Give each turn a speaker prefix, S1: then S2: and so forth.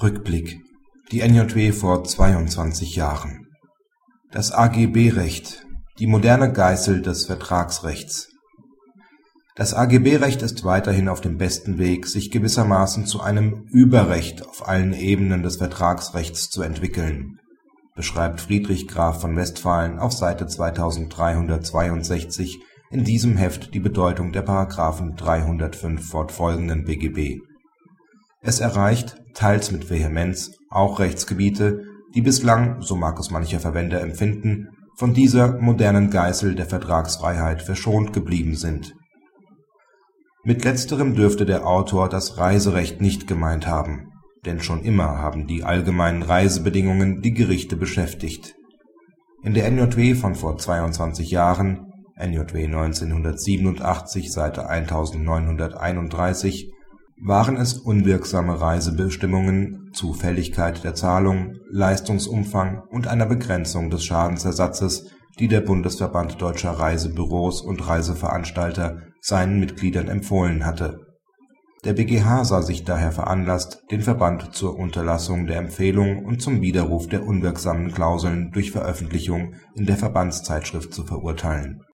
S1: Rückblick Die NJW vor 22 Jahren Das AGB-Recht – die moderne Geißel des Vertragsrechts Das AGB-Recht ist weiterhin auf dem besten Weg, sich gewissermaßen zu einem „ Überrecht “auf allen Ebenen des Vertragsrechts zu entwickeln, beschreibt Friedrich Graf von Westphalen auf Seite 2362 in diesem Heft die Bedeutung der § 305 ff. BGB. Es erreicht – teils mit Vehemenz – auch Rechtsgebiete, die bislang, so mag es mancher Verwender empfinden, von dieser „ modernen Geißel “der Vertragsfreiheit verschont geblieben sind. Mit letzterem dürfte der Autor das Reiserecht nicht gemeint haben, denn schon immer haben die allgemeinen Reisebedingungen die Gerichte beschäftigt. In der NJW von vor 22 Jahren (NJW 1987, S. 1931) waren es unwirksame Reisebestimmungen zu Fälligkeit der Zahlung, Leistungsumfang und einer Begrenzung des Schadensersatzes, die der Bundesverband Deutscher Reisebüros und Reiseveranstalter seinen Mitgliedern empfohlen hatte. Der BGH sah sich daher veranlasst, den Verband zur Unterlassung der Empfehlung und zum Widerruf der unwirksamen Klauseln durch Veröffentlichung in der Verbandszeitschrift zu verurteilen